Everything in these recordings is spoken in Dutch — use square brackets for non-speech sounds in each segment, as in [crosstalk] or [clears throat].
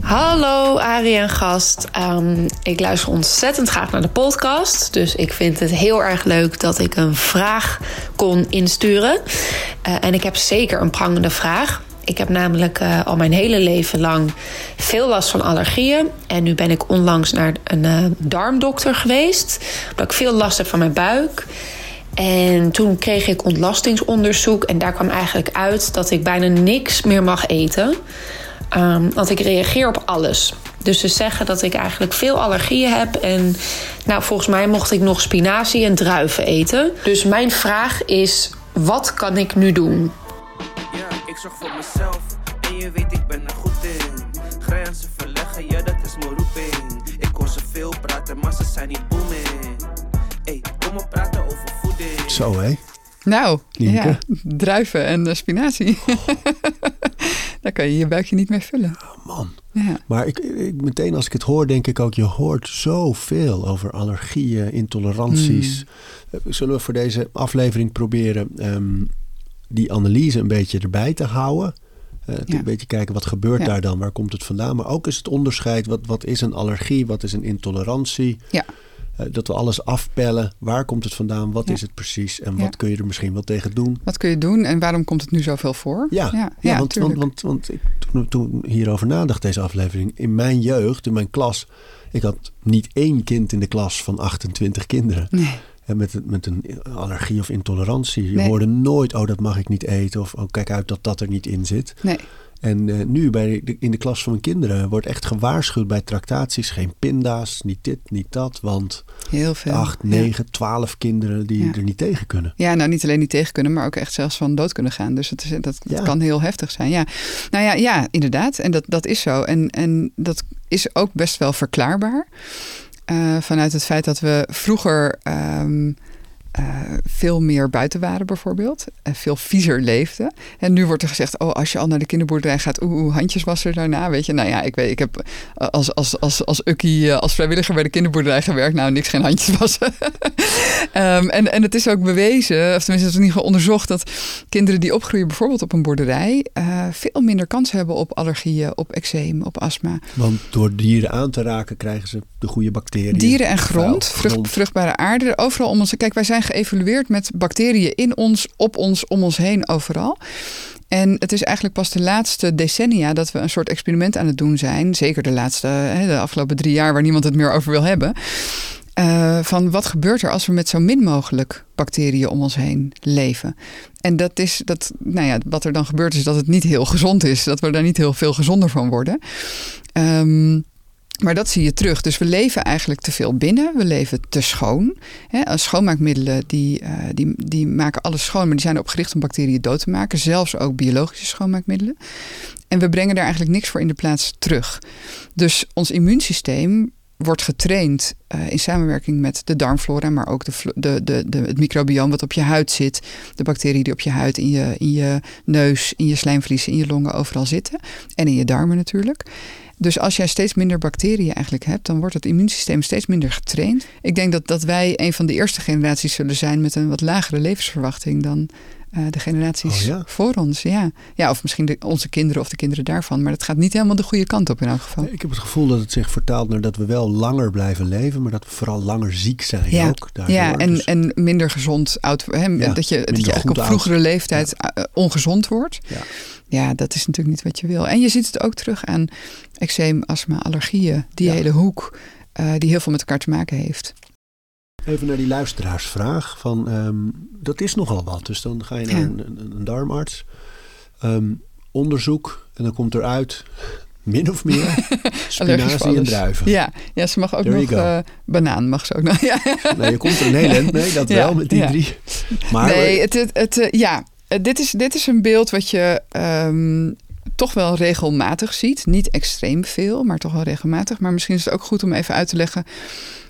Hallo Arie en gast. Ehm, ik luister ontzettend graag naar de podcast. Dus ik vind het heel erg leuk dat ik een vraag kon insturen. Uh, en ik heb zeker een prangende vraag. Ik heb namelijk uh, al mijn hele leven lang veel last van allergieën. En nu ben ik onlangs naar een uh, darmdokter geweest. Omdat ik veel last heb van mijn buik. En toen kreeg ik ontlastingsonderzoek. En daar kwam eigenlijk uit dat ik bijna niks meer mag eten. Um, want ik reageer op alles. Dus ze zeggen dat ik eigenlijk veel allergieën heb. En nou, volgens mij mocht ik nog spinazie en druiven eten. Dus mijn vraag is: wat kan ik nu doen? Ja, ik zorg voor mezelf. En je weet, ik ben er goed in. Grenzen verleggen, ja, dat is mijn roeping. Ik hoor ze veel praten, maar ze zijn niet booming. Hey, kom maar praten. Zo, hé. Nou, Nienke. ja, druiven en uh, spinazie. [laughs] Daar kan je je buikje niet mee vullen. Oh, man. Ja. Maar ik, ik, meteen als ik het hoor, denk ik ook, je hoort zoveel over allergieën, intoleranties. Hmm. Uh, Zullen we voor deze aflevering proberen um, die analyse een beetje erbij te houden? Uh, Ja. Een beetje kijken wat gebeurt Ja. daar dan, waar komt het vandaan? Maar ook is het onderscheid, wat, wat is een allergie, wat is een intolerantie? Ja. Uh, dat we alles afpellen, waar komt het vandaan, wat Ja. is het precies en Ja. wat kun je er misschien wel tegen doen? Wat kun je doen en waarom komt het nu zoveel voor? Ja, ja, ja, want, want, want, want ik, toen, toen hierover nadacht, deze aflevering, in mijn jeugd, in mijn klas, ik had niet één kind in de klas van 28 kinderen. Nee. En met, een- met een allergie of intolerantie. Je Nee. hoorde nooit, oh dat mag ik niet eten. Of oh, kijk uit dat dat er niet in zit. Nee. En eh, nu bij de, in de klas van mijn kinderen wordt echt gewaarschuwd bij tractaties. Geen pinda's, niet dit, niet dat. Want Heel veel. acht, Ja. negen, twaalf kinderen die Ja. er niet tegen kunnen. Ja, nou niet alleen niet tegen kunnen, maar ook echt zelfs van dood kunnen gaan. Dus het is, dat, dat Ja. kan heel heftig zijn. Ja, nou ja, ja inderdaad. En dat, dat is zo. En, en dat is ook best wel verklaarbaar. Eh, vanuit het feit dat we vroeger ehm, eh, veel meer buiten waren, bijvoorbeeld. En veel viezer leefden. En nu wordt er gezegd: Oh, als je al naar de kinderboerderij gaat, oeh, handjes wassen daarna. Weet je, nou ja, ik weet, ik heb eh, als, als, als, als Ukkie eh, als vrijwilliger bij de kinderboerderij gewerkt. Nou, niks geen handjes [laughs] wassen. Ehm, en, en het is ook bewezen, of tenminste, het is in ieder geval onderzocht, dat kinderen die opgroeien, bijvoorbeeld op een boerderij, veel minder kans hebben op allergieën, op eczeem, op astma. Want door dieren aan te raken krijgen ze de goede bacteriën. Dieren en grond, Vuil, vrucht- grond. vruchtbare aarde, overal om ons. Kijk, wij zijn geëvolueerd met bacteriën in ons, op ons, om ons heen, overal. En het is eigenlijk pas de laatste decennia dat we een soort experiment aan het doen zijn. Zeker de laatste, de afgelopen drie jaar, waar niemand het meer over wil hebben. Eh, van wat gebeurt er als we met zo min mogelijk bacteriën om ons heen leven? En dat is dat, nou ja, wat er dan gebeurt, is dat het niet heel gezond is. Dat we daar niet heel veel gezonder van worden. Ehm, maar dat zie je terug. Dus we leven eigenlijk te veel binnen. We leven te schoon. Hè, schoonmaakmiddelen die, eh, die, die maken alles schoon, maar die zijn erop gericht om bacteriën dood te maken. Zelfs ook biologische schoonmaakmiddelen. En we brengen daar eigenlijk niks voor in de plaats terug. Dus ons immuunsysteem wordt getraind eh, in samenwerking met de darmflora, maar ook de, de, de, het microbioom wat op je huid zit. De bacteriën die op je huid, in je, in je neus, in je slijmvliezen, in je longen overal zitten. En in je darmen natuurlijk. Dus als jij steeds minder bacteriën eigenlijk hebt, dan wordt het immuunsysteem steeds minder getraind. Ik denk dat, dat wij een van de eerste generaties zullen zijn met een wat lagere levensverwachting dan eh, de generaties Oh ja? voor ons. Ja. ja, of misschien de, onze kinderen of de kinderen daarvan. Maar dat gaat niet helemaal de goede kant op in elk geval. Ik heb het gevoel dat het zich vertaalt naar dat we wel langer blijven leven, maar dat we vooral langer ziek zijn Ja, ook. Daardoor. ja en, Dus- en minder gezond oud. Hè, Ja, dat je, dat minder je eigenlijk op oud. vroegere leeftijd eh, ongezond wordt. ja. Ja, dat is natuurlijk niet wat je wil. En je ziet het ook terug aan eczeem, astma, allergieën. Die hele hoek eh, die heel veel met elkaar te maken heeft. Even naar die luisteraarsvraag. Van, ehm, dat is nogal wat. Dus dan ga je naar Ja. een, een, een darmarts. Ehm, onderzoek. En dan komt eruit [laughs] min of meer [laughs] spinazie en druiven. Ja, ja, ze mag ook There nog eh, banaan mag ze ook nog. [laughs] Ja. Nee, je komt er een heel eind mee. Dat Ja, wel, met die ja. drie. Maar nee, het, het, het, eh, ja, Eh, dit is, dit is een beeld wat je ehm, toch wel regelmatig ziet. Niet extreem veel, maar toch wel regelmatig. Maar misschien is het ook goed om even uit te leggen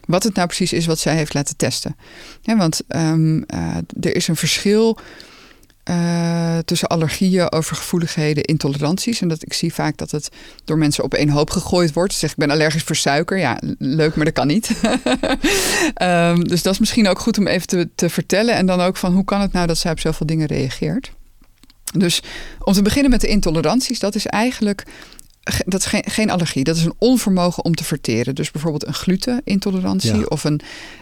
wat het nou precies is wat zij heeft laten testen. Want ehm, eh, er is een verschil eh, tussen allergieën, overgevoeligheden, intoleranties. En dat ik zie vaak dat het door mensen op één hoop gegooid wordt. Ze zeggen ik ben allergisch voor suiker. Ja, leuk, maar dat kan niet. [laughs] Ehm, dus dat is misschien ook goed om even te, te vertellen. En dan ook van hoe kan het nou dat zij op zoveel dingen reageert. Dus om te beginnen met de intoleranties, dat is eigenlijk dat is geen, geen allergie. Dat is een onvermogen om te verteren. Dus bijvoorbeeld een glutenintolerantie of een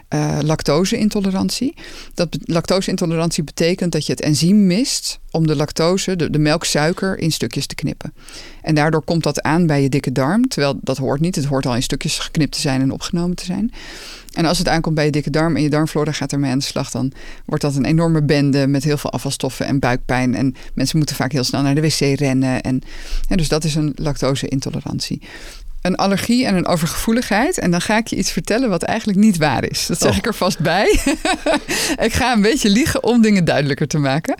uh, lactose-intolerantie. Dat lactose-intolerantie betekent dat je het enzym mist om de lactose, de, de melksuiker, in stukjes te knippen. En daardoor komt dat aan bij je dikke darm. Terwijl dat hoort niet. Het hoort al in stukjes geknipt te zijn en opgenomen te zijn. En als het aankomt bij je dikke darm en je darmflora gaat ermee aan de slag, dan wordt dat een enorme bende met heel veel afvalstoffen en buikpijn. En mensen moeten vaak heel snel naar de wc rennen. En, en dus dat is een lactose-intolerantie een allergie en een overgevoeligheid. En dan ga ik je iets vertellen wat eigenlijk niet waar is. Dat zeg oh. ik er vast bij. [laughs] ik ga een beetje liegen om dingen duidelijker te maken.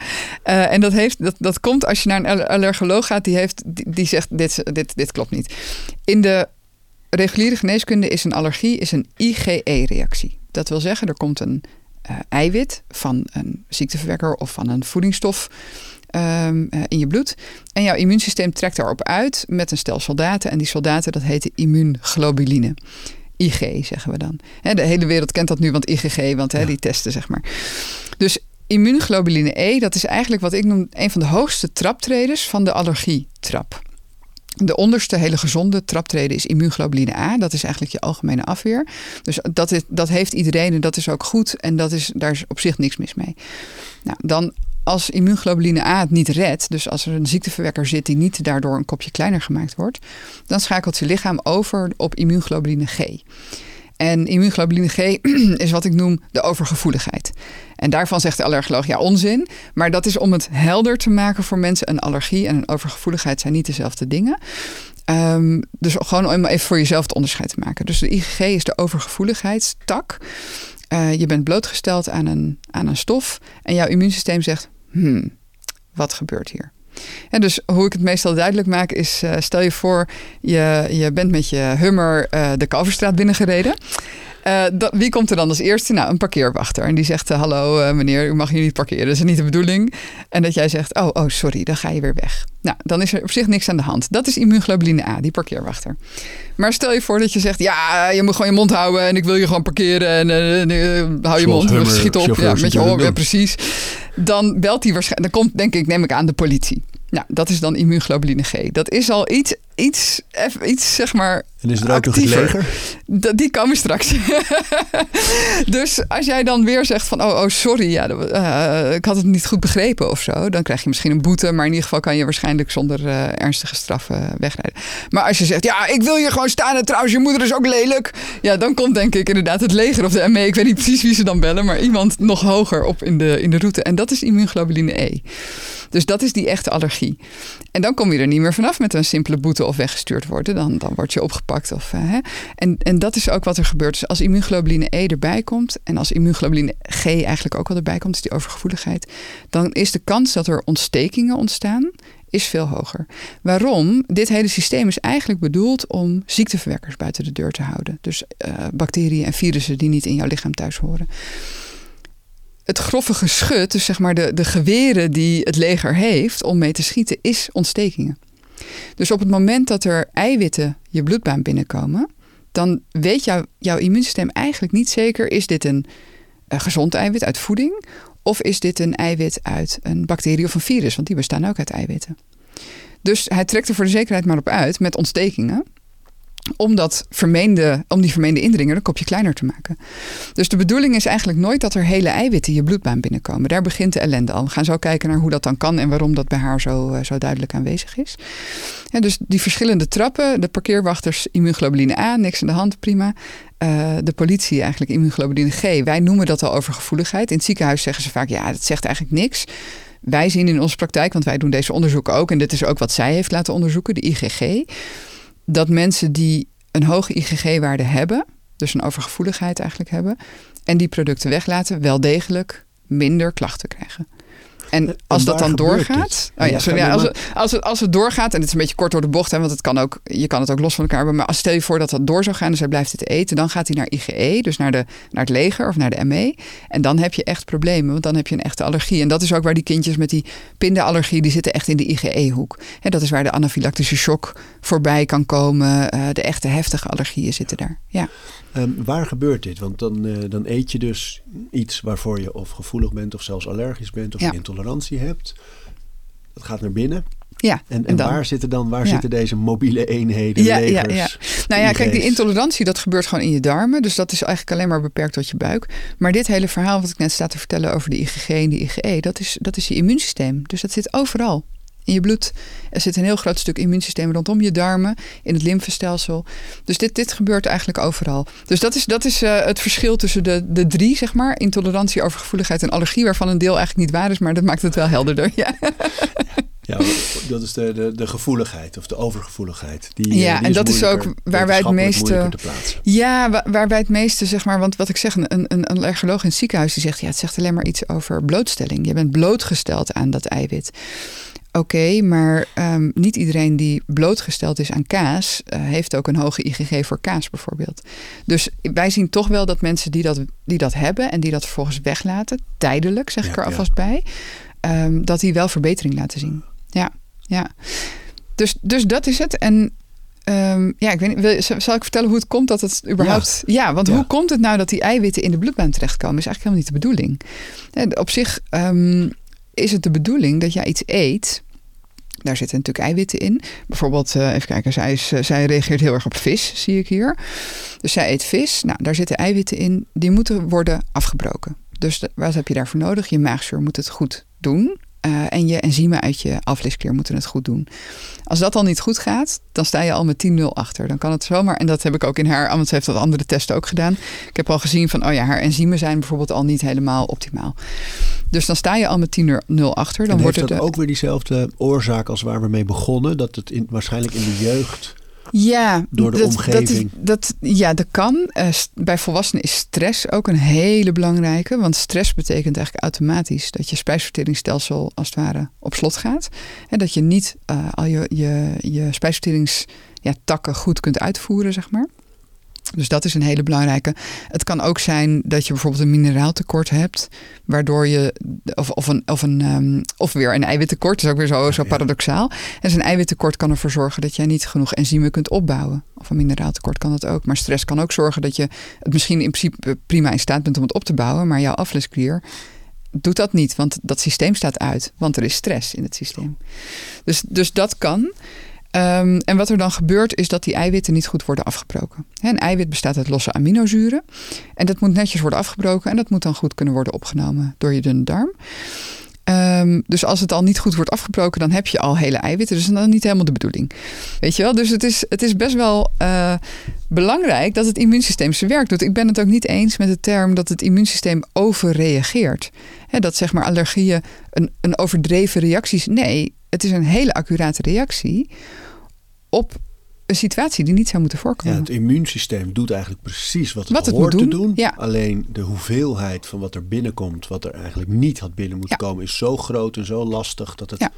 Uh, en dat, heeft, dat, dat komt als je naar een allergoloog gaat, die, heeft, die, die zegt: dit, dit, dit klopt niet. In de reguliere geneeskunde is een allergie is een IgE-reactie. Dat wil zeggen, er komt een uh, eiwit van een ziekteverwekker of van een voedingsstof um, uh, in je bloed. En jouw immuunsysteem trekt daarop uit met een stel soldaten. En die soldaten, dat heet immuunglobuline. IG zeggen we dan. de hele wereld kent dat nu, want IgG, want die testen zeg maar. Dus immuunglobuline E, dat is eigenlijk wat ik noem een van de hoogste traptreders van de allergietrap. De onderste hele gezonde traptreden is immuunglobuline A. Dat is eigenlijk je algemene afweer. Dus dat, is, dat heeft iedereen en dat is ook goed. En dat is, daar is op zich niks mis mee. Nou, dan als immuunglobuline A het niet redt, dus als er een ziekteverwekker zit die niet daardoor een kopje kleiner gemaakt wordt, dan schakelt je lichaam over op immuunglobuline G. En immuunglobuline G [clears throat] is wat ik noem de overgevoeligheid. En daarvan zegt de allergoloog ja onzin. Maar dat is om het helder te maken voor mensen. Een allergie en een overgevoeligheid zijn niet dezelfde dingen. Um, dus gewoon om even voor jezelf het onderscheid te maken. Dus de IgG is de overgevoeligheidstak. Uh, je bent blootgesteld aan een, aan een stof en jouw immuunsysteem zegt: hmm, wat gebeurt hier? En dus hoe ik het meestal duidelijk maak is, uh, stel je voor, je, je bent met je Hummer uh, de Kalverstraat binnengereden. Uh, wie komt er dan als eerste? Nou, een parkeerwachter. En die zegt: Hallo meneer, u mag hier niet parkeren. Dat is niet de bedoeling. En dat jij zegt: Oh, oh, sorry, dan ga je weer weg. Nou, dan is er op zich niks aan de hand. Dat is immunglobuline A, die parkeerwachter. Maar stel je voor dat je zegt: Ja, je moet gewoon je mond houden en ik wil je gewoon parkeren. En, hou je mond, hummer, schiet op. Ja, met je oren, precies. Dan belt hij waarschijnlijk, dan komt denk ik, neem ik aan, de politie. Nou, dat is dan immunglobuline G. Dat is al iets, iets, iets zeg maar. En is er ook nog het leger? Dat, die komen straks. [laughs] dus als jij dan weer zegt van, oh, oh sorry, ja, uh, ik had het niet goed begrepen of zo, dan krijg je misschien een boete, maar in ieder geval kan je waarschijnlijk zonder uh, ernstige straffen wegrijden. Maar als je zegt, ja, ik wil je gewoon staan en trouwens, je moeder is ook lelijk, ja, dan komt denk ik inderdaad het leger of de ME. Ik weet niet precies wie ze dan bellen, maar iemand nog hoger op in de, in de route. En dat is immunglobuline E. Dus dat is die echte allergie. En dan kom je er niet meer vanaf met een simpele boete of weggestuurd worden. Dan, dan word je opgepakt. Of, uh, hè. En, en dat is ook wat er gebeurt. Dus als immunglobuline E erbij komt en als immunglobuline G eigenlijk ook wel erbij komt, dus die overgevoeligheid, dan is de kans dat er ontstekingen ontstaan is veel hoger. Waarom? Dit hele systeem is eigenlijk bedoeld om ziekteverwekkers buiten de deur te houden. Dus uh, bacteriën en virussen die niet in jouw lichaam thuis horen het grove geschut, dus zeg maar de, de geweren die het leger heeft om mee te schieten, is ontstekingen. Dus op het moment dat er eiwitten je bloedbaan binnenkomen, dan weet jou, jouw immuunsysteem eigenlijk niet zeker: is dit een, een gezond eiwit uit voeding? Of is dit een eiwit uit een bacterie of een virus? Want die bestaan ook uit eiwitten. Dus hij trekt er voor de zekerheid maar op uit met ontstekingen om, dat vermeende, om die vermeende indringer een kopje kleiner te maken. Dus de bedoeling is eigenlijk nooit dat er hele eiwitten je bloedbaan binnenkomen. Daar begint de ellende al. We gaan zo kijken naar hoe dat dan kan en waarom dat bij haar zo, eh, zo duidelijk aanwezig is. En dus die verschillende trappen, de parkeerwachters immunglobuline A, niks aan de hand, prima. Uh, de politie eigenlijk immunglobuline G. Wij noemen dat al overgevoeligheid. In het ziekenhuis zeggen ze vaak, ja, dat zegt eigenlijk niks. Wij zien in onze praktijk, want wij doen deze onderzoeken ook, en dit is ook wat zij heeft laten onderzoeken, de IgG dat mensen die een hoge IgG-waarde hebben, dus een overgevoeligheid eigenlijk hebben, en die producten weglaten, wel degelijk minder klachten krijgen. En als dat dan doorgaat. Oh ja, sorry, ja, als, het, als, het, als het doorgaat, en het is een beetje kort door de bocht, hè, want het kan ook, je kan het ook los van elkaar hebben. Maar als stel je voor dat dat door zou gaan, dus hij blijft het eten, dan gaat hij naar IgE, dus naar, de, naar het leger of naar de ME. En dan heb je echt problemen, want dan heb je een echte allergie. En dat is ook waar die kindjes met die pindaallergie, die zitten echt in de IgE-hoek. En dat is waar de anafylactische shock voorbij kan komen. Uh, de echte heftige allergieën zitten daar. Ja. Um, waar gebeurt dit? Want dan, uh, dan eet je dus iets waarvoor je of gevoelig bent of zelfs allergisch bent of ja. intolerantie hebt. dat gaat naar binnen. Ja, En, en, waar zitten dan waar Ja. zitten deze mobiele eenheden, Ja, ja, legers? ja. Nou ja, kijk, die intolerantie dat gebeurt gewoon in je darmen. Dus dat is eigenlijk alleen maar beperkt tot je buik. Maar dit hele verhaal wat ik net sta te vertellen over de IgG en de IgE, dat is, dat is je immuunsysteem. Dus dat zit overal. In je bloed. Er zit een heel groot stuk immuunsysteem rondom je darmen, in het lymfestelsel. Dus dit, dit gebeurt eigenlijk overal. Dus dat is, dat is eh, het verschil tussen de, de drie, zeg maar. Intolerantie, overgevoeligheid en allergie, waarvan een deel eigenlijk niet waar is, maar dat maakt het wel helderder. Ja, Ja, dat is de, de, de gevoeligheid of de overgevoeligheid. Die, Ja, eh, die en dat is ook waar wij het meeste-. Ja, wa- waar wij het meeste, zeg maar, want wat ik zeg, een, een, een allergoloog in het ziekenhuis die zegt, ja, het zegt alleen maar iets over blootstelling. Je bent blootgesteld aan dat eiwit. Oké, maar ehm, niet iedereen die blootgesteld is aan kaas, eh, heeft ook een hoge IgG voor kaas bijvoorbeeld. Dus wij zien toch wel dat mensen die dat, die dat hebben en die dat vervolgens weglaten, tijdelijk zeg ik er ja. alvast bij, ehm, dat die wel verbetering laten zien. Ja, ja. Dus, dus dat is het. En Ehm, ja, ik weet niet, wil, zal ik vertellen hoe het komt dat het überhaupt... Ja, want Ja. hoe komt het nou dat die eiwitten in de bloedbaan terechtkomen? Is eigenlijk helemaal niet de bedoeling. Op zich is het de bedoeling dat jij iets eet... Daar zitten natuurlijk eiwitten in. Bijvoorbeeld, eh, even kijken, zij, is, eh, zij reageert heel erg op vis, zie ik hier. Dus zij eet vis. Nou, daar zitten eiwitten in. Die moeten worden afgebroken. Dus wat heb je daarvoor nodig? Je maagzuur moet het goed doen. Eh, en je enzymen uit je afliskleer moeten het goed doen. Als dat al niet goed gaat, dan sta je al met 10-0 achter. Dan kan het zomaar, en dat heb ik ook in haar, want ze heeft dat andere testen ook gedaan. Ik heb al gezien van, oh ja, haar enzymen zijn bijvoorbeeld al niet helemaal optimaal. Dus dan sta je al met 10-0 achter. Dan en wordt het de- ook weer diezelfde oorzaak als waar we mee begonnen? Dat het in, waarschijnlijk in de jeugd... Ja, Door de dat, omgeving. Dat, dat, ja, dat kan. Eh, bij volwassenen is stress ook een hele belangrijke. Want stress betekent eigenlijk automatisch dat je spijsverteringsstelsel als het ware op slot gaat. En dat je niet eh, al je, je, je spijsverteringstakken ja, goed kunt uitvoeren, zeg maar. Dus dat is een hele belangrijke. Het kan ook zijn dat je bijvoorbeeld een mineraaltekort hebt, waardoor je, of, of, een, of, een, ehm, of weer een eiwittekort, dat is ook weer zo, zo paradoxaal. En zo'n eiwittekort kan ervoor zorgen dat jij niet genoeg enzymen kunt opbouwen. Of een mineraaltekort kan dat ook. Maar stress kan ook zorgen dat je het misschien in principe prima in staat bent om het op te bouwen, maar jouw aflisklier doet dat niet, want dat systeem staat uit. Want er is stress in het systeem. Dus, dus dat kan. Ehm, en wat er dan gebeurt is dat die eiwitten niet goed worden afgebroken. Een eiwit bestaat uit losse aminozuren. En dat moet netjes worden afgebroken. En dat moet dan goed kunnen worden opgenomen door je dunne darm. Ehm, dus als het al niet goed wordt afgebroken, dan heb je al hele eiwitten. Dus dat is niet helemaal de bedoeling. Weet je wel? Dus het is, het is best wel eh, belangrijk dat het immuunsysteem zijn werk doet. Ik ben het ook niet eens met de term dat het immuunsysteem overreageert. Dat zeg maar allergieën een, een overdreven reactie is. Nee, het is een hele accurate reactie op een situatie die niet zou moeten Ja, voorkomen. het immuunsysteem doet eigenlijk precies wat het, Wat het hoort moet te doen, doen. ja. Alleen de hoeveelheid van wat er binnenkomt, wat er eigenlijk niet had binnen moeten Ja. komen, is zo groot en zo lastig dat het Ja.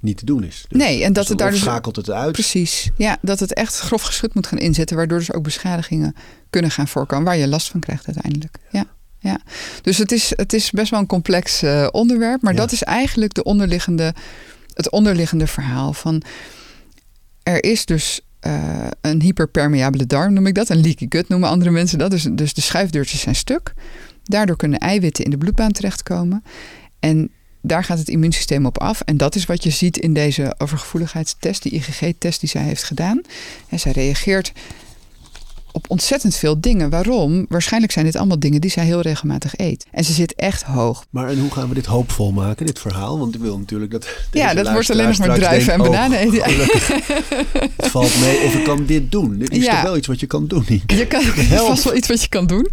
niet te doen is. Dus, Nee, en dat dus het daar dus- schakelt het uit. Precies. Ja, dat het echt grof geschut moet gaan inzetten, waardoor dus ook beschadigingen kunnen gaan voorkomen, waar je last van krijgt uiteindelijk. Ja. Ja. Dus het is, het is best wel een complex eh, onderwerp, maar Ja. dat is eigenlijk de onderliggende, het onderliggende verhaal van er is dus eh, een hyperpermeabele darm, noem ik dat. Een leaky gut noemen andere mensen dat. Dus, dus de schuifdeurtjes zijn stuk. Daardoor kunnen eiwitten in de bloedbaan terechtkomen. En daar gaat het immuunsysteem op af. En dat is wat je ziet in deze overgevoeligheidstest, die IgG-test die zij heeft gedaan. En zij reageert op ontzettend veel dingen. Waarom? Waarschijnlijk zijn dit allemaal dingen die zij heel regelmatig eet. En ze zit echt hoog. Maar en hoe gaan we dit hoopvol maken, dit verhaal? Want ik wil natuurlijk dat. deze Ja, dat wordt alleen nog maar druiven en bananen eten. oh, gelukkig. [laughs] het valt mee of ik kan dit doen. Dit is Ja. toch wel iets wat je kan doen? Je kan [laughs] Help. vast wel iets wat je kan doen.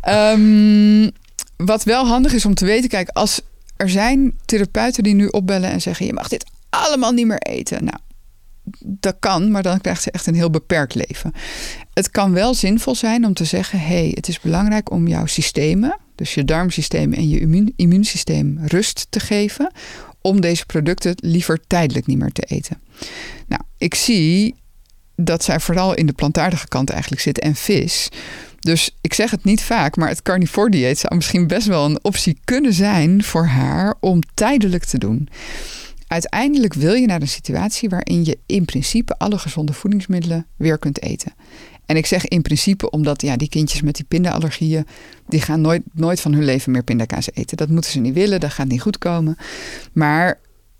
Ehm, wat wel handig is om te weten, kijk, als er zijn therapeuten die nu opbellen en zeggen: je mag dit allemaal niet meer eten. Nou, dat kan, maar dan krijgt ze echt een heel beperkt leven. Het kan wel zinvol zijn om te zeggen: hey, het is belangrijk om jouw systemen, dus je darmsysteem en je immuun, immuunsysteem, rust te geven. Om deze producten liever tijdelijk niet meer te eten. Nou, ik zie dat zij vooral in de plantaardige kant eigenlijk zit en vis. Dus ik zeg het niet vaak, maar het carnivore dieet zou misschien best wel een optie kunnen zijn voor haar om tijdelijk te doen. Uiteindelijk wil je naar een situatie waarin je in principe alle gezonde voedingsmiddelen weer kunt eten. En ik zeg in principe omdat ja, die kindjes met die pindaallergieën, die gaan nooit, nooit van hun leven meer pindakaas eten. Dat moeten ze niet willen, dat gaat niet goed komen. Maar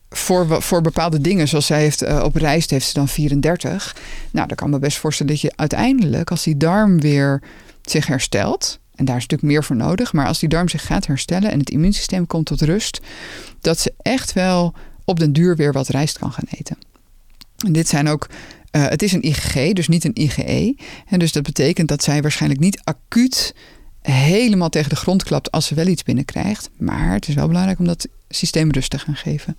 voor, voor bepaalde dingen, zoals zij heeft uh, op reis heeft ze dan 34. Nou, dan kan me best voorstellen dat je uiteindelijk, als die darm weer zich herstelt, en daar is natuurlijk meer voor nodig, maar als die darm zich gaat herstellen en het immuunsysteem komt tot rust, dat ze echt wel op den duur weer wat rijst kan gaan eten. En dit zijn ook uh, het is een IgG, dus niet een IgE. En dus dat betekent dat zij waarschijnlijk niet acuut helemaal tegen de grond klapt als ze wel iets binnenkrijgt. Maar het is wel belangrijk om dat systeem rust te gaan geven.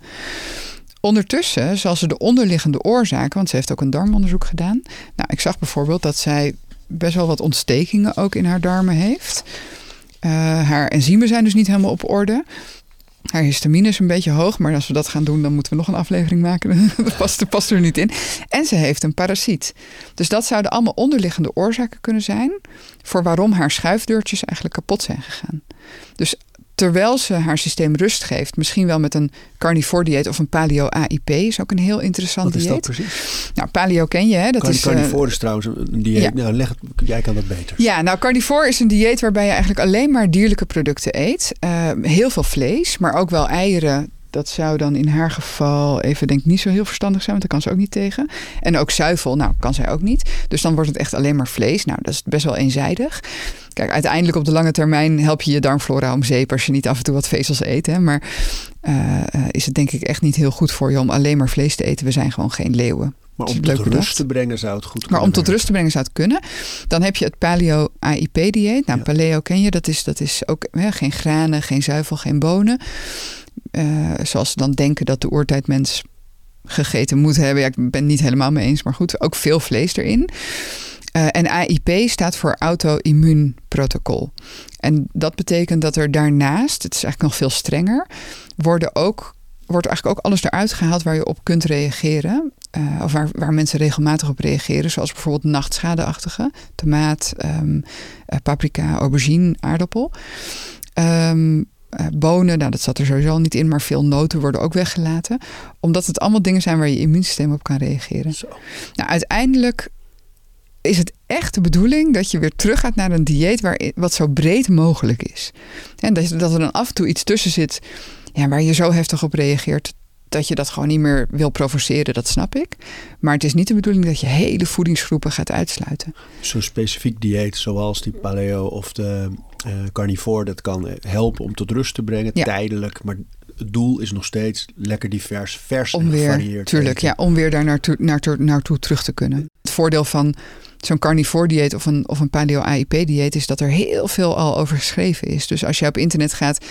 Ondertussen zal ze de onderliggende oorzaken, want ze heeft ook een darmonderzoek gedaan. Nou, ik zag bijvoorbeeld dat zij best wel wat ontstekingen ook in haar darmen heeft. Uh, haar enzymen zijn dus niet helemaal op orde. Haar histamine is een beetje hoog, maar als we dat gaan doen, dan moeten we nog een aflevering maken. [laughs] dat past, er niet in. En ze heeft een parasiet. Dus dat zouden allemaal onderliggende oorzaken kunnen zijn voor waarom haar schuifdeurtjes eigenlijk kapot zijn gegaan. Dus terwijl ze haar systeem rust geeft, misschien wel met een carnivore dieet of een paleo AIP, is ook een heel interessant Wat is dieet. dat precies? Nou, paleo ken je, hè? Dat is, carnivore is trouwens een dieet. ja. Nou, leg het, jij kan dat beter. Ja, nou, carnivore is een dieet waarbij je eigenlijk alleen maar dierlijke producten eet. Uh, heel veel vlees, maar ook wel eieren. Dat zou dan in haar geval even denk ik niet zo heel verstandig zijn, want daar kan ze ook niet tegen. En ook zuivel, nou kan zij ook niet. Dus dan wordt het echt alleen maar vlees. Nou, dat is best wel eenzijdig. Kijk, uiteindelijk op de lange termijn help je je darmflora om zeep als je niet af en toe wat vezels eet. Hè? Maar uh, is het denk ik echt niet heel goed voor je om alleen maar vlees te eten. We zijn gewoon geen leeuwen. Maar om tot rust te brengen zou het goed Maar om tot rust te brengen zou het kunnen. Dan heb je het paleo AIP dieet. Nou, ja. paleo ken je. Dat is, dat is ook hè, geen granen, geen zuivel, geen bonen. Uh, zoals ze dan denken dat de oertijdmens gegeten moet hebben. Ja, ik ben het niet helemaal mee eens, maar goed, ook veel vlees erin. Uh, en AIP staat voor auto-immuunprotocol. En dat betekent dat er daarnaast, het is eigenlijk nog veel strenger, worden ook, wordt eigenlijk ook alles eruit gehaald waar je op kunt reageren. Uh, of waar, waar mensen regelmatig op reageren, zoals bijvoorbeeld nachtschadeachtige, tomaat, uh, paprika, aubergine, aardappel. Um, uh, bonen, nou dat zat er sowieso niet in, maar veel noten worden ook weggelaten. Omdat het allemaal dingen zijn waar je immuunsysteem op kan reageren. Zo. Nou, uiteindelijk is het echt de bedoeling dat je weer terug gaat naar een dieet waar, wat zo breed mogelijk is. En dat, dat er dan af en toe iets tussen zit ja, waar je zo heftig op reageert dat je dat gewoon niet meer wil provoceren, dat snap ik. Maar het is niet de bedoeling dat je hele voedingsgroepen gaat uitsluiten. Zo'n specifiek dieet zoals die paleo of de uh, carnivore, dat kan helpen om tot rust te brengen, ja. tijdelijk. Maar het doel is nog steeds lekker divers, vers om en weer, gevarieerd. Tuurlijk, ja, om weer daar naartoe, naartoe, naartoe terug te kunnen. Het voordeel van zo'n carnivore dieet of een, of een paleo AIP dieet is dat er heel veel al over geschreven is. Dus als je op internet gaat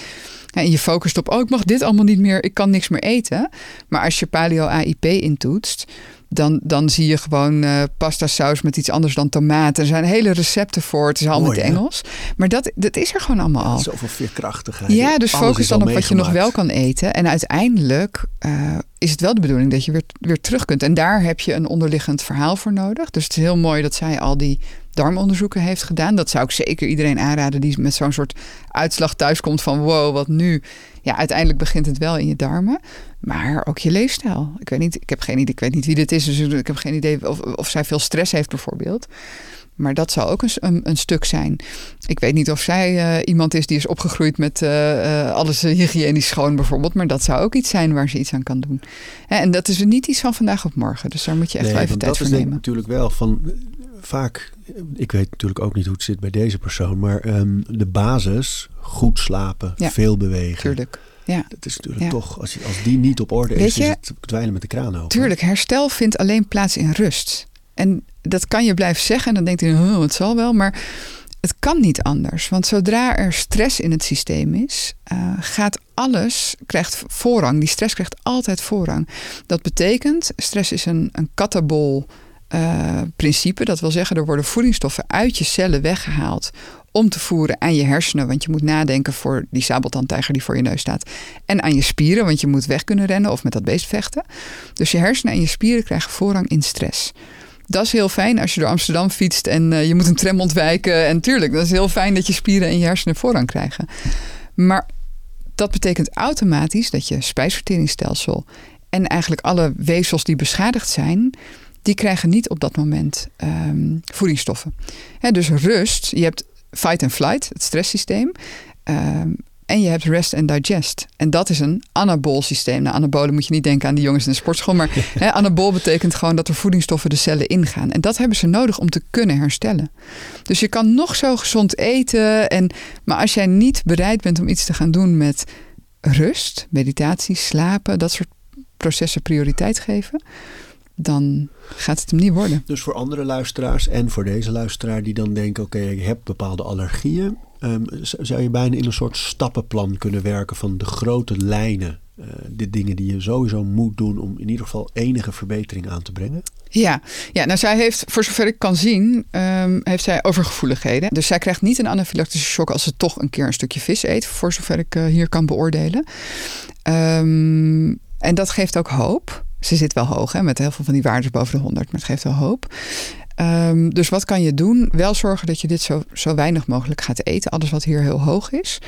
en je focust op, oh ik mag dit allemaal niet meer, ik kan niks meer eten. Maar als je paleo AIP intoetst, dan, dan zie je gewoon uh, pasta saus met iets anders dan tomaat. Er zijn hele recepten voor. Het is allemaal Mooi, in het Engels. Maar dat, dat is er gewoon allemaal al. Zoveel veerkrachtigheid. Ja, dus Alles focus dan op wat je nog wel kan eten. En uiteindelijk uh, is het wel de bedoeling dat je weer, weer terug kunt. En daar heb je een onderliggend verhaal voor nodig. Dus het is heel mooi dat zij al die darmonderzoeken heeft gedaan. Dat zou ik zeker iedereen aanraden die met zo'n soort uitslag thuiskomt van wow, wat nu? Ja, uiteindelijk begint het wel in je darmen. Maar ook je leefstijl. Ik weet niet, ik heb geen idee, ik weet niet wie dit is. Dus ik heb geen idee of, of zij veel stress heeft bijvoorbeeld. Maar dat zou ook een, een, een stuk zijn. Ik weet niet of zij uh, iemand is die is opgegroeid met uh, uh, alles hygiënisch schoon bijvoorbeeld. Maar dat zou ook iets zijn waar ze iets aan kan doen. En dat is niet iets van vandaag op morgen. Dus daar moet je echt nee, wel even tijd dat voor is nemen. natuurlijk wel van vaak. Ik weet natuurlijk ook niet hoe het zit bij deze persoon. Maar um, de basis, goed slapen, Ja. veel bewegen. Tuurlijk. Ja. Dat is natuurlijk Ja. toch, als, als die niet op orde Weet is, je, is het dweilen met de kraan open. Tuurlijk, herstel vindt alleen plaats in rust. En dat kan je blijven zeggen en dan denkt hij, oh, het zal wel. Maar het kan niet anders. Want zodra er stress in het systeem is, uh, gaat alles, krijgt voorrang. Die stress krijgt altijd voorrang. Dat betekent, stress is een, een katabol uh, principe. Dat wil zeggen, er worden voedingsstoffen uit je cellen weggehaald om te voeren aan je hersenen. Want je moet nadenken voor die sabeltandtijger die voor je neus staat. En aan je spieren, want je moet weg kunnen rennen of met dat beest vechten. Dus je hersenen en je spieren krijgen voorrang in stress. Dat is heel fijn als je door Amsterdam fietst en uh, je moet een tram ontwijken. En tuurlijk, dat is heel fijn dat je spieren en je hersenen voorrang krijgen. Maar dat betekent automatisch dat je spijsverteringsstelsel en eigenlijk alle weefsels die beschadigd zijn, die krijgen niet op dat moment um, voedingsstoffen. He, dus rust, je hebt fight and flight, het stresssysteem. Um, En je hebt rest and digest. En dat is een anabool systeem. Nou, anabolen moet je niet denken aan die jongens in de sportschool. Maar [laughs] hè, anabool betekent gewoon dat er voedingsstoffen de cellen ingaan. En dat hebben ze nodig om te kunnen herstellen. Dus je kan nog zo gezond eten. En, maar als jij niet bereid bent om iets te gaan doen met rust, meditatie, slapen, dat soort processen prioriteit geven, dan gaat het hem niet worden. Dus voor andere luisteraars en voor deze luisteraar die dan denken: oké, ik heb bepaalde allergieën. Um, zou je bijna in een soort stappenplan kunnen werken van de grote lijnen? Uh, de dingen die je sowieso moet doen om in ieder geval enige verbetering aan te brengen? Ja, ja nou zij heeft, voor zover ik kan zien, um, heeft zij overgevoeligheden. Dus zij krijgt niet een anafylactische shock als ze toch een keer een stukje vis eet, voor zover ik uh, hier kan beoordelen. Um, en dat geeft ook hoop. Ze zit wel hoog, hè, met heel veel van die waarden boven de 100, maar het geeft wel hoop. Um, dus wat kan je doen? Wel zorgen dat je dit zo, zo weinig mogelijk gaat eten. Alles wat hier heel hoog is.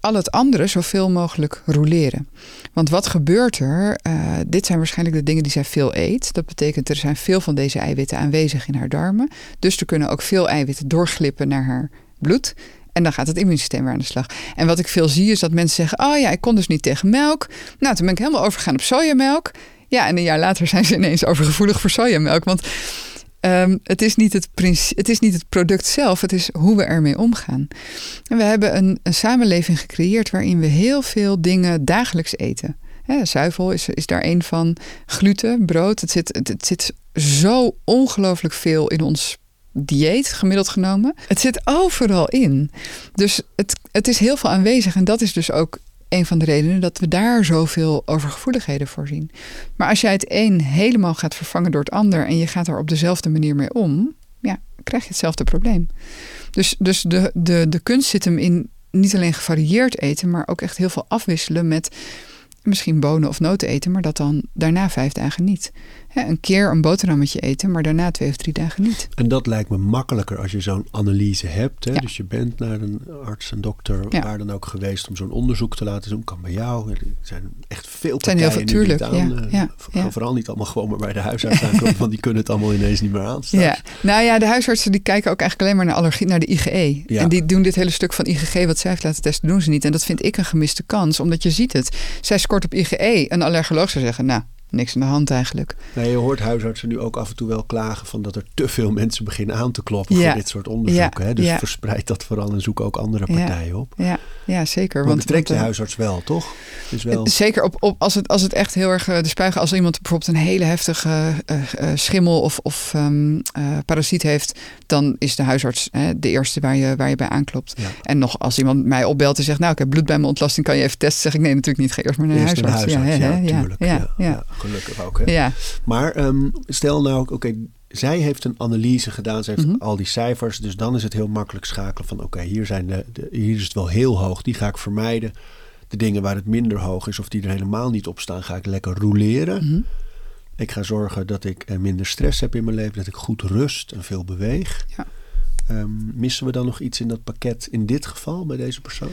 Al het andere zoveel mogelijk roleren. Want wat gebeurt er? Uh, dit zijn waarschijnlijk de dingen die zij veel eet. Dat betekent er zijn veel van deze eiwitten aanwezig in haar darmen. Dus er kunnen ook veel eiwitten doorglippen naar haar bloed. En dan gaat het immuunsysteem weer aan de slag. En wat ik veel zie is dat mensen zeggen: Oh ja, ik kon dus niet tegen melk. Nou, toen ben ik helemaal overgegaan op sojamelk. Ja, en een jaar later zijn ze ineens overgevoelig voor sojamelk. Want um, het, is niet het, het is niet het product zelf, het is hoe we ermee omgaan. En we hebben een, een samenleving gecreëerd waarin we heel veel dingen dagelijks eten. He, zuivel is, is daar een van. Gluten, brood. Het zit, het, het zit zo ongelooflijk veel in ons dieet, gemiddeld genomen. Het zit overal in. Dus het, het is heel veel aanwezig. En dat is dus ook een van de redenen dat we daar zoveel overgevoeligheden voor zien. Maar als jij het een helemaal gaat vervangen door het ander en je gaat er op dezelfde manier mee om, ja, krijg je hetzelfde probleem. Dus, dus de, de, de kunst zit hem in niet alleen gevarieerd eten, maar ook echt heel veel afwisselen met misschien bonen of noten eten, maar dat dan daarna vijf dagen niet een keer een boterhammetje eten, maar daarna twee of drie dagen niet. En dat lijkt me makkelijker als je zo'n analyse hebt. Hè? Dus je bent naar een arts en dokter, ja. waar dan ook geweest om zo'n onderzoek te laten doen. Kan bij jou. Er zijn echt veel partijen zijn heel veel, tuurlijk, aan, ja, ja, Vooral niet allemaal gewoon maar bij de huisarts [laughs] aankomen, want die kunnen het allemaal ineens niet meer aan. Ja. Nou ja, de huisartsen die kijken ook eigenlijk alleen maar naar allergie, naar de IgE. En die doen dit hele stuk van IgG wat zij heeft laten testen, doen ze niet. En dat vind ik een gemiste kans, omdat je ziet het. Zij scoort op IgE. Een allergoloog zou zeggen, nou, niks aan de hand eigenlijk. Nee, je hoort huisartsen nu ook af en toe wel klagen van dat er te veel mensen beginnen aan te kloppen voor dit soort onderzoeken. hè? Dus ja. verspreid dat vooral en zoek ook andere partijen op. Ja, ja zeker. Want, want trekt de huisarts wel, toch? Dus wel... Zeker op, op, als, het, als het echt heel erg eh, de spuigen, als iemand bijvoorbeeld een hele heftige uh, uh, schimmel of, of um, parasiet heeft, dan is de huisarts de eerste waar je, waar je bij aanklopt. En nog als iemand mij opbelt en zegt, nou ik heb bloed bij mijn ontlasting, kan je even testen? Zeg ik nee, natuurlijk niet. Ga eerst maar naar de huisarts. huisarts. Ja, ja, ja, ja, gelukkig ook. Hè? Ja. Maar um, stel nou, oké, zij heeft een analyse gedaan. Ze heeft mm -hmm. al die cijfers. Dus dan is het heel makkelijk schakelen van oké, hier hier, de, de, hier is het wel heel hoog. Die ga ik vermijden. De dingen waar het minder hoog is of die er helemaal niet op staan, ga ik lekker roleren. Mm -hmm. Ik ga zorgen dat ik minder stress heb in mijn leven, dat ik goed rust en veel beweeg. Ja. Um, missen we dan nog iets in dat pakket in dit geval bij deze persoon?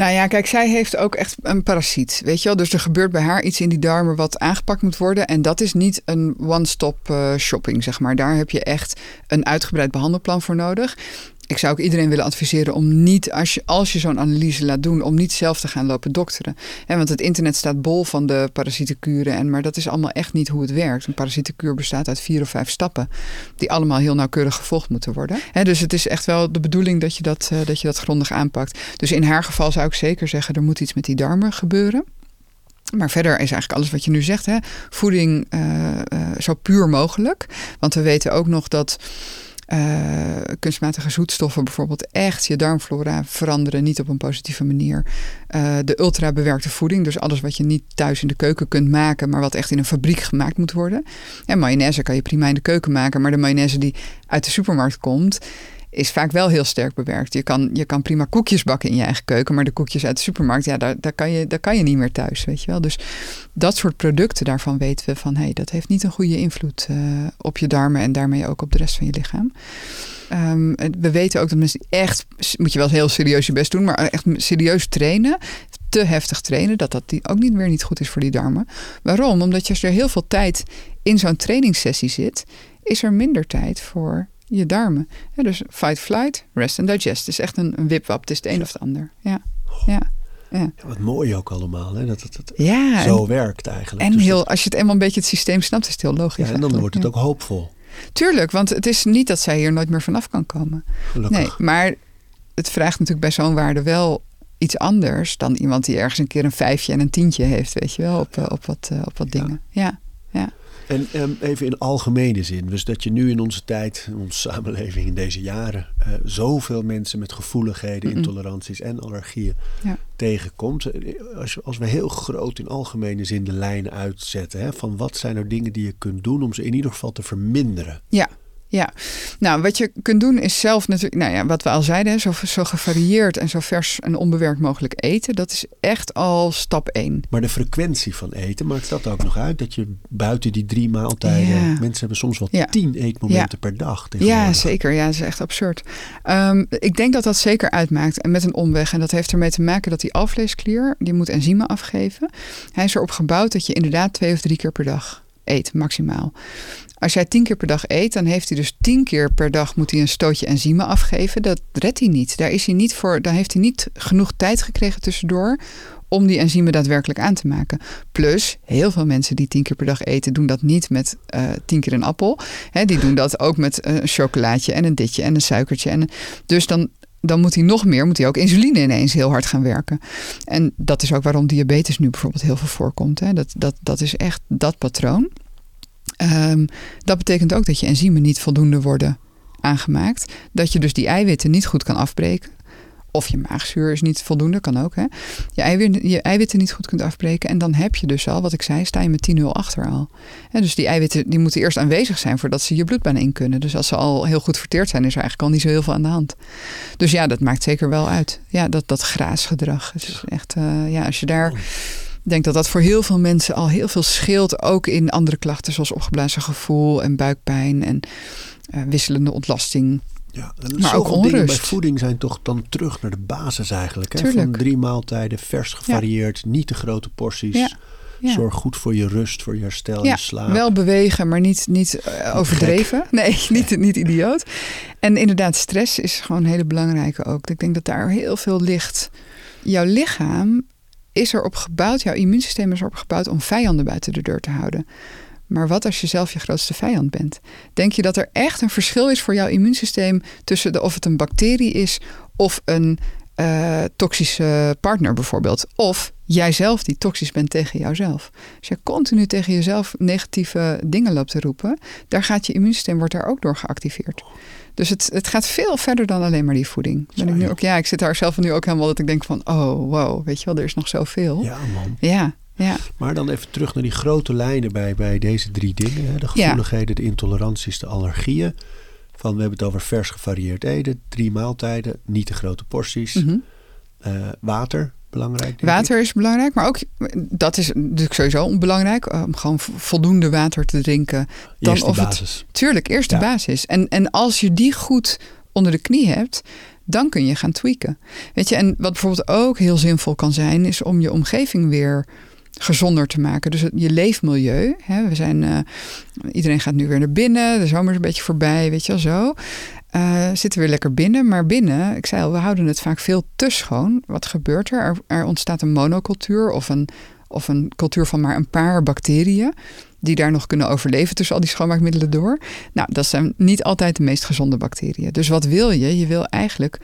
Nou ja, kijk, zij heeft ook echt een parasiet. Weet je wel? Dus er gebeurt bij haar iets in die darmen wat aangepakt moet worden. En dat is niet een one-stop uh, shopping, zeg maar. Daar heb je echt een uitgebreid behandelplan voor nodig ik zou ook iedereen willen adviseren om niet, als je, als je zo'n analyse laat doen, om niet zelf te gaan lopen dokteren. Want het internet staat bol van de parasietenkuren. En, maar dat is allemaal echt niet hoe het werkt. Een parasietenkuur bestaat uit vier of vijf stappen. Die allemaal heel nauwkeurig gevolgd moeten worden. Dus het is echt wel de bedoeling dat je dat, uh, dat je dat grondig aanpakt. Dus in haar geval zou ik zeker zeggen, er moet iets met die darmen gebeuren. Maar verder is eigenlijk alles wat je nu zegt, hè, voeding uh, uh, zo puur mogelijk. Want we weten ook nog dat kunstmatige zoetstoffen bijvoorbeeld echt je darmflora veranderen, niet op een positieve manier. Uh, de ultra bewerkte voeding, dus alles wat je niet thuis in de keuken kunt maken, maar wat echt in een fabriek gemaakt moet worden. En mayonaise kan je prima in de keuken maken, maar de mayonaise die uit de supermarkt komt, is vaak wel heel sterk bewerkt. Je kan, je kan prima koekjes bakken in je eigen keuken, maar de koekjes uit de supermarkt, ja, daar, daar, kan, je, daar kan je niet meer thuis, weet je wel. Dus dat soort producten, daarvan weten we van, hé, hey, dat heeft niet een goede invloed uh, op je darmen en daarmee ook op de rest van je lichaam. Um, we weten ook dat mensen echt, moet je wel heel serieus je best doen, maar echt serieus trainen, te heftig trainen, dat dat ook niet meer niet goed is voor die darmen. Waarom? Omdat je als er heel veel tijd in zo'n trainingssessie zit, is er minder tijd voor je darmen. Ja, dus fight, flight, rest en digest. Het is echt een, een wipwap. Het is het een of het ander. Ja. Ja. Ja. Ja, wat mooi ook allemaal, hè? dat het, het Ja, zo en, werkt eigenlijk. en Dus heel, dat- als je het eenmaal een beetje het systeem snapt, is het heel logisch. ja, en dan wordt het ook hoopvol. Tuurlijk, want het is niet dat zij hier nooit meer vanaf kan komen. Gelukkig. Nee, maar het vraagt natuurlijk bij zo'n waarde wel iets anders dan iemand die ergens een keer een vijfje en een tientje heeft, weet je wel, op, eh, op wat, eh, op wat dingen. Ja. En ehm, even in algemene zin. Dus dat je nu in onze tijd, in onze samenleving, in deze jaren, eh, zoveel mensen met gevoeligheden, intoleranties en allergieën Ja. tegenkomt. Eh, Als, als we heel groot in algemene zin de lijnen uitzetten, hè, van wat zijn nou dingen die je kunt doen om ze in ieder geval te verminderen? Ja, ja. Nou, wat je kunt doen is zelf natuurlijk, nou ja, wat we al zeiden, zo, zo gevarieerd en zo vers en onbewerkt mogelijk eten. Dat is echt al stap één. Maar de frequentie van eten, maakt dat ook nog uit? Dat je buiten die drie maaltijden, Ja. mensen hebben soms wel Ja. tien eetmomenten per dag. Ja, zeker. Ja, dat is echt absurd. Ehm, ik denk dat dat zeker uitmaakt en met een omweg. En dat heeft ermee te maken dat die alvleesklier, die moet enzymen afgeven. Hij is erop gebouwd dat je inderdaad twee of drie keer per dag eet, maximaal. Als jij tien keer per dag eet, dan heeft hij dus tien keer per dag moet hij een stootje enzymen afgeven. Dat redt hij niet. Daar is hij niet voor. Dan heeft hij niet genoeg tijd gekregen tussendoor om die enzymen daadwerkelijk aan te maken. Plus, heel veel mensen die tien keer per dag eten, doen dat niet met eh, tien keer een appel. Hè, die doen dat ook met een chocolaatje en een ditje en een suikertje. En, dus dan, dan moet hij nog meer, moet hij ook insuline ineens heel hard gaan werken. En dat is ook waarom diabetes nu bijvoorbeeld heel veel voorkomt. Dat, dat, dat is echt dat patroon. Ehm, dat betekent ook dat je enzymen niet voldoende worden aangemaakt. Dat je dus die eiwitten niet goed kan afbreken. Of je maagzuur is niet voldoende, kan ook. Hè? Je, eiwitten, je eiwitten niet goed kunt afbreken. En dan heb je dus al, wat ik zei, sta je met 10-0 achter al. Dus die eiwitten die moeten eerst aanwezig zijn voordat ze je bloedbaan in kunnen. Dus als ze al heel goed verteerd zijn, is er eigenlijk al niet zo heel veel aan de hand. Dus ja, dat maakt zeker wel uit. Ja, dat, dat graasgedrag. Het is echt, eh, ja, als je daar. Ik denk dat dat voor heel veel mensen al heel veel scheelt. Ook in andere klachten zoals opgeblazen gevoel en buikpijn en eh, wisselende ontlasting. Ja, Maar ook dingen bij onrust. voeding zijn toch dan terug naar de basis eigenlijk. Hè? Van drie maaltijden, vers gevarieerd, niet te grote porties. Ja, ja. Zorg goed voor je rust, voor je herstel en Ja, je slaap. wel bewegen, maar niet, niet eh, overdreven. Nee, [laughs] niet, niet idioot. En inderdaad, stress is gewoon een hele belangrijke ook. Ik denk dat daar heel veel ligt. Jouw lichaam is erop gebouwd, jouw immuunsysteem is erop gebouwd om vijanden buiten de deur te houden. Maar wat als je zelf je grootste vijand bent? Denk je dat er echt een verschil is voor jouw immuunsysteem tussen de, of het een bacterie is of een eh, toxische partner bijvoorbeeld? Of jijzelf die toxisch bent tegen jouzelf? Als je continu tegen jezelf negatieve dingen loopt te roepen, daar gaat je immuunsysteem wordt daar ook door geactiveerd. Dus het, het gaat veel verder dan alleen maar die voeding. Ben ik nu ook, ja, ik zit daar zelf nu ook helemaal dat ik denk van, oh wow, weet je wel, er is nog zoveel. Ja, man. ja. ja. Maar dan even terug naar die grote lijnen bij, bij deze drie dingen. Hè? De Ja. gevoeligheden, de intoleranties, de allergieën. Van, we hebben het over vers gevarieerd eten. Drie maaltijden, niet te grote porties. Mhm. Eh, water, belangrijk Water is belangrijk, maar ook dat is natuurlijk sowieso belangrijk eh, om gewoon vo- voldoende water te drinken. Dan of het- basis. Tuurlijk, eerst de Ja. basis. En, en als je die goed onder de knie hebt, dan kun je gaan tweaken. Weet je, en wat bijvoorbeeld ook heel zinvol kan zijn, is om je omgeving weer gezonder te maken. Dus het- je leefmilieu. Hè, we zijn, eh, iedereen gaat nu weer naar binnen. De zomer is een beetje voorbij, weet je wel zo. Eh, zitten weer lekker binnen. Maar binnen, ik zei al, we houden het vaak veel te schoon. Wat gebeurt er? Er, er ontstaat een monocultuur of een, of een cultuur van maar een paar bacteriën. Die daar nog kunnen overleven tussen al die schoonmaakmiddelen door. Nou, dat zijn niet altijd de meest gezonde bacteriën. Dus wat wil je? Je wil eigenlijk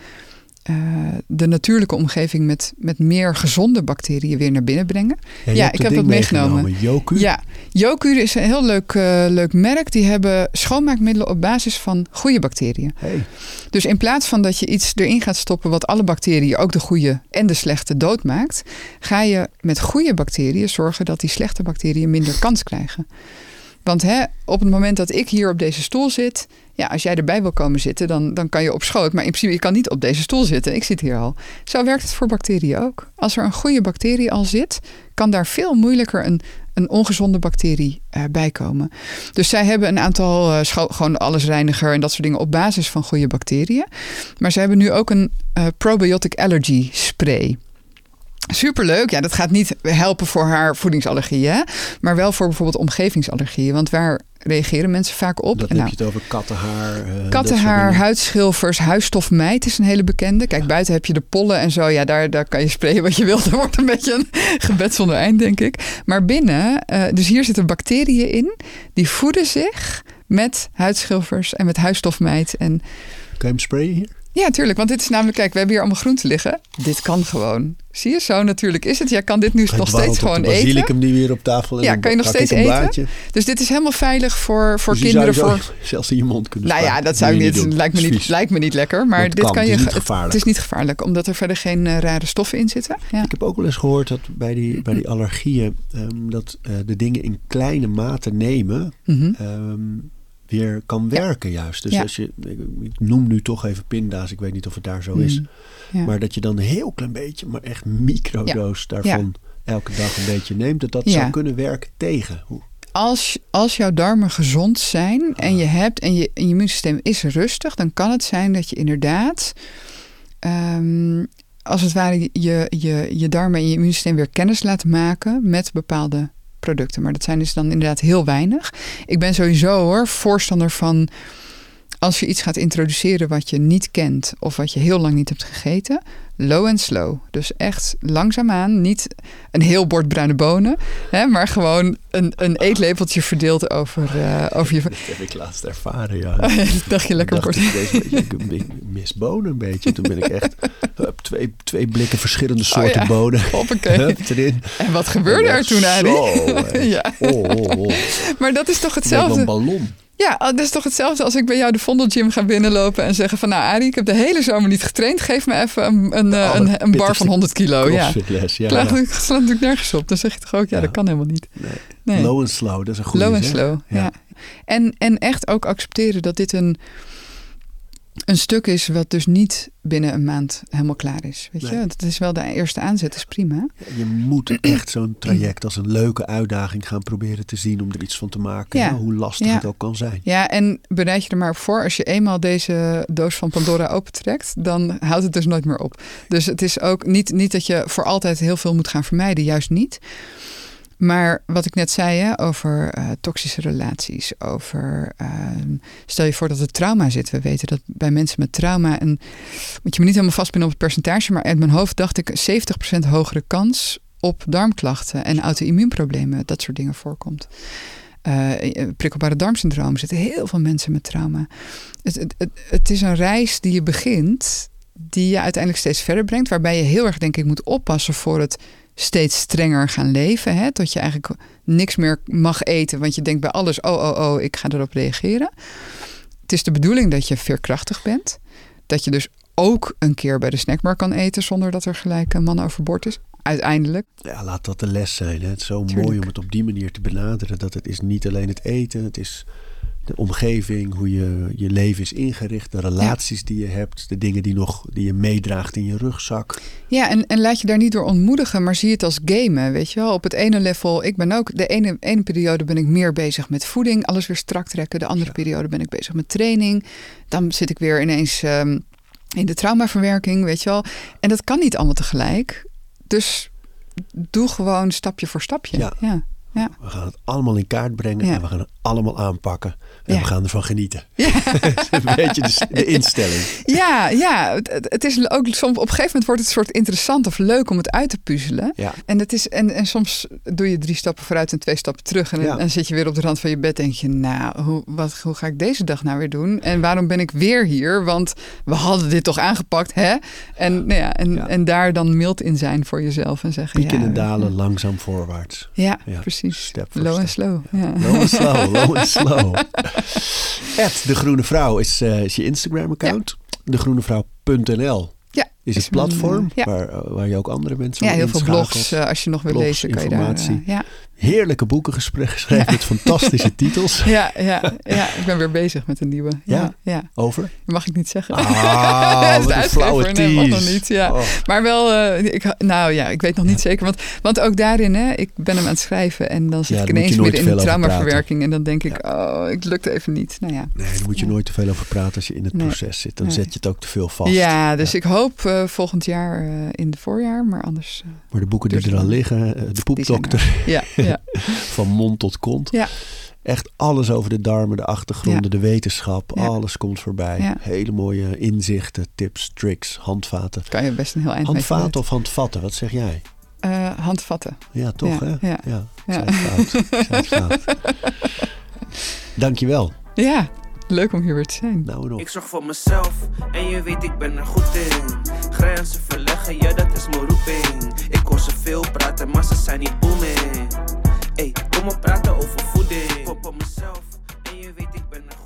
de natuurlijke omgeving met, met meer gezonde bacteriën weer naar binnen brengen. Ja, ik heb dat meegenomen. Yoku. Ja, Jocur is een heel leuk, eh, leuk merk. Die hebben schoonmaakmiddelen op basis van goede bacteriën. Hey, Dus in plaats van dat je iets erin gaat stoppen wat alle bacteriën, ook de goede en de slechte, doodmaakt, ga je met goede bacteriën zorgen dat die slechte bacteriën minder kans krijgen. Want hè, op het moment dat ik hier op deze stoel zit, ja, als jij erbij wil komen zitten, dan, dan kan je op schoot. Maar in principe, je kan niet op deze stoel zitten. Ik zit hier al. Zo werkt het voor bacteriën ook. Als er een goede bacterie al zit, kan daar veel moeilijker een, een ongezonde bacterie eh, bij komen. Dus zij hebben een aantal, scho- gewoon allesreiniger en dat soort dingen op basis van goede bacteriën. Maar ze hebben nu ook een eh, probiotic allergy spray. Superleuk. Ja, dat gaat niet helpen voor haar voedingsallergieën. Maar wel voor bijvoorbeeld omgevingsallergieën. Want waar reageren mensen vaak op. Dat heb nou, je het over kattenhaar. eh, Kattenhaar, huidschilfers, huisstofmijt is een hele bekende. Kijk, buiten heb je de pollen en zo. Ja, daar, daar kan je sprayen wat je wilt. Dat wordt een beetje een [laughs] gebed zonder eind, denk ik. Maar binnen, eh, dus hier zitten bacteriën in. Die voeden zich met huidschilfers en met huisstofmijt. En Kan je hem sprayen hier? Ja, tuurlijk. Want dit is namelijk, kijk, we hebben hier allemaal groenten liggen. Dit kan gewoon. Zie je, zo natuurlijk is het. Jij kan dit nu nog steeds gewoon eten. basilicum die weer op tafel en Ja, kan je nog ik steeds eten? blaadje. Dus dit is helemaal veilig voor, voor Dus kinderen. je Voor, zelfs in je mond kunnen Nou ja, dat zou ik je niet. doen. Lijkt me niet, lijkt me niet lekker. Maar Dat dit kan, kan het je. is niet het- gevaarlijk. Het is niet gevaarlijk, omdat er verder geen eh, rare stoffen in zitten. Ja. Ik heb ook wel eens gehoord dat bij die, bij die allergieën ehm, dat eh, de dingen in kleine mate nemen Mhm. ehm, weer kan werken juist. Dus Ja. als je, ik, noem nu toch even pinda's, ik weet niet of het daar zo is. Mm. Ja. Maar dat je dan een heel klein beetje, maar echt microdoos daarvan elke dag een beetje neemt. Dat dat zou kunnen werken tegen. Hoe- als, als jouw darmen gezond zijn en je hebt en je, en je immuunsysteem is rustig, dan kan het zijn dat je inderdaad, ehm, als het ware, je, je, je darmen en je immuunsysteem weer kennis laat maken met bepaalde producten. Maar dat zijn dus dan inderdaad heel weinig. Ik ben sowieso hoor voorstander van als je iets gaat introduceren wat je niet kent of wat je heel lang niet hebt gegeten, low and slow. Dus echt langzaamaan, niet een heel bord bruine bonen, hè, maar gewoon een, een eetlepeltje verdeeld over, eh, over je. [laughs] Dat heb ik laatst ervaren, ja. [laughs] dacht je lekker bord. ik, mis bonen een beetje. Toen ben ik echt [laughs] hup, twee, twee blikken verschillende soorten Oh ja. bonen. Hoppakee. Hup, erin. En wat gebeurde er toen, Arie? Hè. Ja. Oh, oh, oh. Maar dat is toch hetzelfde? een ballon. Ja, dat is toch hetzelfde als ik bij jou de Vondelgym ga binnenlopen en zeggen van... nou Arie, ik heb de hele zomer niet getraind. Geef me even een, een, eh, een, een bar van 100 kilo. Ja. Crossfitles, ja. Klaar, ik sla natuurlijk nergens op. Dan zeg je toch ook, ja, Ja. dat kan helemaal niet. Nee. Nee. Low and slow, dat is een goede Low en zeg. slow, ja. Ja. En, en echt ook accepteren dat dit een, een stuk is wat dus niet binnen een maand helemaal klaar is. Weet je, dat is wel de eerste aanzet, is prima. Je moet [clears throat] echt zo'n traject als een leuke uitdaging gaan proberen te zien om er iets van te maken. Ja. Hoe lastig Ja. het ook kan zijn. Ja, en bereid je er maar op voor. Als je eenmaal deze doos van Pandora opentrekt, dan houdt het dus nooit meer op. Dus het is ook niet, niet dat je voor altijd heel veel moet gaan vermijden, juist niet. Maar wat ik net zei hè, over eh, toxische relaties, over ehm, stel je voor dat het trauma zit. We weten dat bij mensen met trauma, en moet je me niet helemaal vastpinnen op het percentage, maar uit mijn hoofd dacht ik 70% hogere kans op darmklachten en auto-immuunproblemen, dat soort dingen voorkomt. Eh, prikkelbare darmsyndroom er zitten heel veel mensen met trauma. Het, het, het is een reis die je begint, die je uiteindelijk steeds verder brengt, waarbij je heel erg denk ik moet oppassen voor het steeds strenger gaan leven. Hè? Tot je eigenlijk niks meer mag eten, want je denkt bij alles, oh, oh, oh, ik ga erop reageren. Het is de bedoeling dat je veerkrachtig bent. Dat je dus ook een keer bij de snackbar kan eten zonder dat er gelijk een man overboord is. Uiteindelijk. Ja, laat dat de les zijn. Hè. Het is zo Tuurlijk. mooi om het op die manier te benaderen. Dat het is niet alleen het eten. Het is de omgeving, hoe je, je leven is ingericht. De relaties die je hebt. De dingen die, nog, die je meedraagt in je rugzak. Ja, en, en laat je daar niet door ontmoedigen, maar zie het als gamen, weet je wel. Op het ene level, ik ben ook, de ene, ene periode ben ik meer bezig met voeding, alles weer strak trekken. De andere Ja. periode ben ik bezig met training. Dan zit ik weer ineens ehm, in de traumaverwerking, weet je wel. En dat kan niet allemaal tegelijk. Dus doe gewoon stapje voor stapje. Ja. ja. Ja. We gaan het allemaal in kaart brengen. Ja. En we gaan het allemaal aanpakken. En Ja. we gaan ervan genieten. [laughs] Ja. [laughs] een beetje de, de instelling. Ja, ja, het, is ook soms op een gegeven moment wordt het soort interessant of leuk om het uit te puzzelen. En, het is, en, en soms doe je drie stappen vooruit en twee stappen terug. En dan zit je weer op de rand van je bed en denk je, nou, hoe, wat, hoe ga ik deze dag nou weer doen? En waarom ben ik weer hier? Want we hadden dit toch aangepakt, hè? En, nou ja, en, en daar dan mild in zijn voor jezelf en zeggen, Pieken ja, en dalen, langzaam voorwaarts. Ja, Ja, precies. step Low en slow. Ja. Low and slow, low and [laughs] slow. Ed, de Groene Vrouw is, eh, is je Instagram-account. Degroenevrouw.nl Ja, is het platform eh, ja. waar, eh, waar je ook andere mensen ja, heel veel blogs. als je nog wil lezen, kan je daar... informatie. ja. Heerlijke boeken geschreven met fantastische [laughs] titels. Ja, ja, ja, ik ben weer bezig met een nieuwe. Ja, Ja? Over? mag ik niet zeggen. Ah, [laughs] Dat is de flauwe. Nee, mag nog niet, ja. Oh. Maar wel, eh, ik, nou ja, ik weet nog niet zeker. Want, want ook daarin, hè, ik ben hem aan het schrijven en dan zit Ja, ik ineens midden in de traumaverwerking. En dan denk ik, oh, het lukt even niet. Nou ja. Nee, daar moet je nooit te veel over praten als je in het Nee. proces zit. Dan Nee. zet je het ook te veel vast. Ja, dus ik hoop eh, volgend jaar eh, in het voorjaar, maar anders. Maar de boeken die er al liggen, de poepdokter er. Ja, [laughs] ja. [laughs] van mond tot kont. Ja. Echt alles over de darmen, de achtergronden, Ja. de wetenschap. Alles komt voorbij. Hele mooie inzichten, tips, tricks, handvaten. Kan je best een heel eind mee Handvaten of handvatten, wat zeg jij? Eh, handvatten. Ja, toch Ja, hè? ja. ja. Ja. [laughs] Dankjewel. Ja, leuk om hier weer te zijn. Nou nog. Ik zorg voor mezelf en je weet ik ben er goed in. Grenzen verleggen, ja dat is mijn roeping. Ik hoor ze veel praten, maar ze zijn niet booming. Ey, kom op praten over voeding. Pop op mezelf en je weet ik ben er goed in.